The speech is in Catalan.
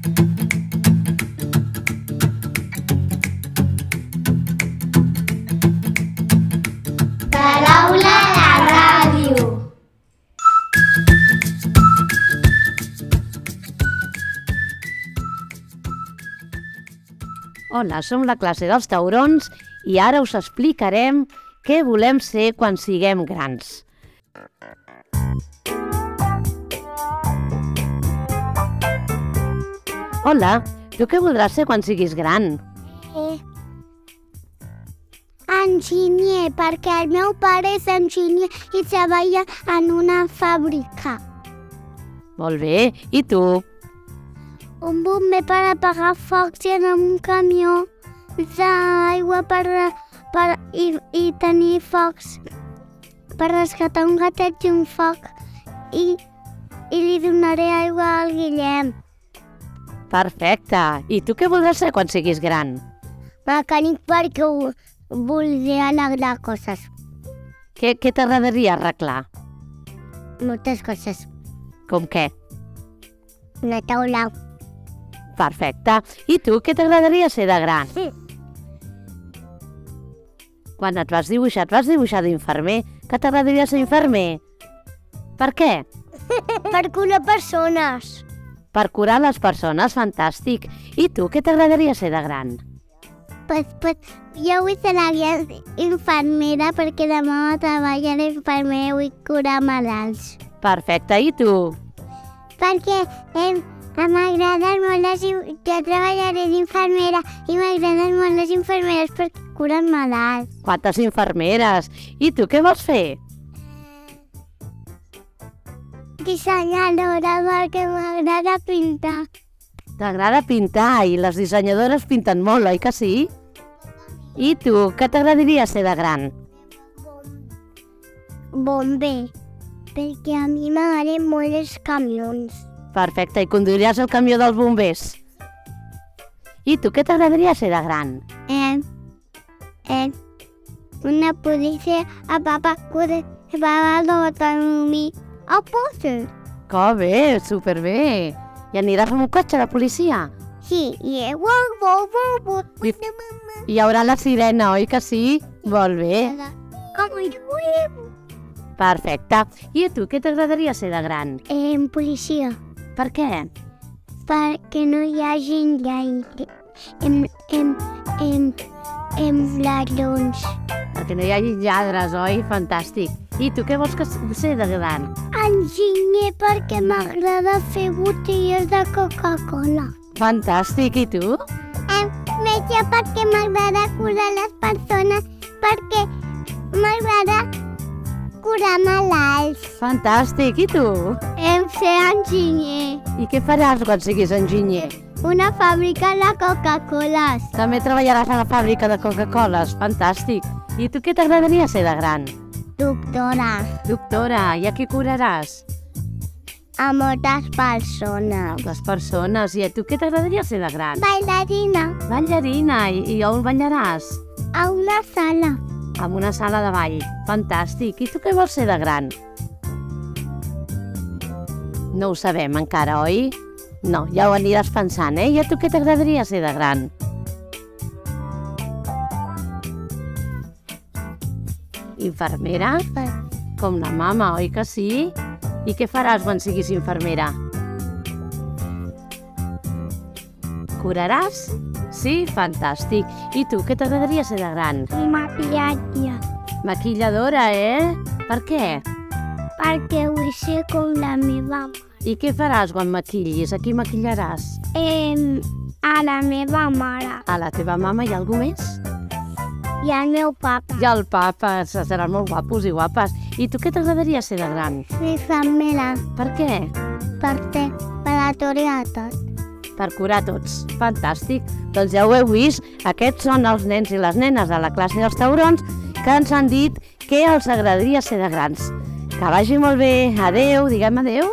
La ràdio. Hola, som la classe dels taurons i ara us explicarem què volem ser quan siguem grans. Hola, tu què voldràs ser quan siguis gran? Eh, enginyer, perquè el meu pare és enginyer i treballa en una fàbrica. Molt bé, i tu? Un bomber per apagar focs i amb un camió d'aigua per, per, i, i tenir focs per rescatar un gatet i un foc i, i li donaré aigua al Guillem. Perfecte. I tu què voldràs ser quan siguis gran? Mecànic perquè ho, voldria arreglar coses, Què, què t'agradaria arreglar? moltes coses. Com què? Una taula. Perfecte. I tu què t'agradaria ser de gran? Sí. Quan et vas dibuixar, et vas dibuixar d'infermer. Que t'agradaria ser infermer? Per què? Per curar persones. Per curar les persones, fantàstic. I tu què t'agradaria ser de gran? Pues, pues, jo vull ser la infermera perquè demà treballaré d'infermera i vull curar malalts. Perfecte. I tu? Perquè em, m'agraden molt les... Jo treballaré d'infermera i m'agraden molt les infermeres perquè curen malalts. Quantes infermeres? I tu què vols fer? Dissenyadora perquè m'agrada pintar. T'agrada pintar i les dissenyadores pinten molt, oi que sí? I tu, què t'agradaria ser de gran? Bomber, perquè a mi m'agraden molt els camions. Perfecte, i conduiràs el camió dels bombers. I tu, què t'agradaria ser de gran? Eh, eh, una policia a papà que va a mi a poder. Que bé, superbé. I aniràs amb un cotxe de policia? Sí, i és wow, wow, wow, wow, I- hi haurà la sirena, oi que sí? Molt bé, Com diu? perfecte. I a tu, què t'agradaria ser de gran? En policia, Per què? perquè no hi hagi gaire en, en, en, en ladrons. Perquè no hi hagi lladres, oi? Fantàstic. I tu què vols que ser de gran? Enginyer perquè m'agrada fer botelles de Coca-Cola. Fantàstic, i tu? Em metge perquè m'agrada curar les persones, perquè m'agrada curar malalts. Fantàstic, i tu? Em ser enginyer. I què faràs quan siguis enginyer? Una fàbrica de Coca-Coles. També treballaràs a la fàbrica de Coca-Coles, fantàstic. I tu què t'agradaria ser de gran? Doctora. Doctora, i a qui curaràs? A moltes persones. Les persones. I a tu què t'agradaria ser de gran? Bailarina. Ballarina. I, i on ballaràs? A una sala. En una sala de ball. Fantàstic. I tu què vols ser de gran? No ho sabem encara, oi? No, ja ho aniràs pensant, eh? I a tu què t'agradaria ser de gran? Infermera? Com la mama, oi que sí? I què faràs quan siguis infermera? Curaràs? Sí? Fantàstic. I tu, què t'agradaria ser de gran? Maquillatge. Maquilladora, eh? Per què? Perquè vull ser com la meva mare. I què faràs quan maquillis? A qui maquillaràs? Em, a la meva mare. A la teva mama i algú més? I al meu papa. I el papa, se- seran molt guapos i guapes. I tu què t'agradaria ser de gran? Infermera. Per què? Per fer, per aturar tot. Per curar tots. Fantàstic. Doncs ja ho heu vist, aquests són els nens i les nenes de la classe dels taurons que ens han dit què els agradaria ser de grans. Que vagi molt bé. Adeu, diguem adeu.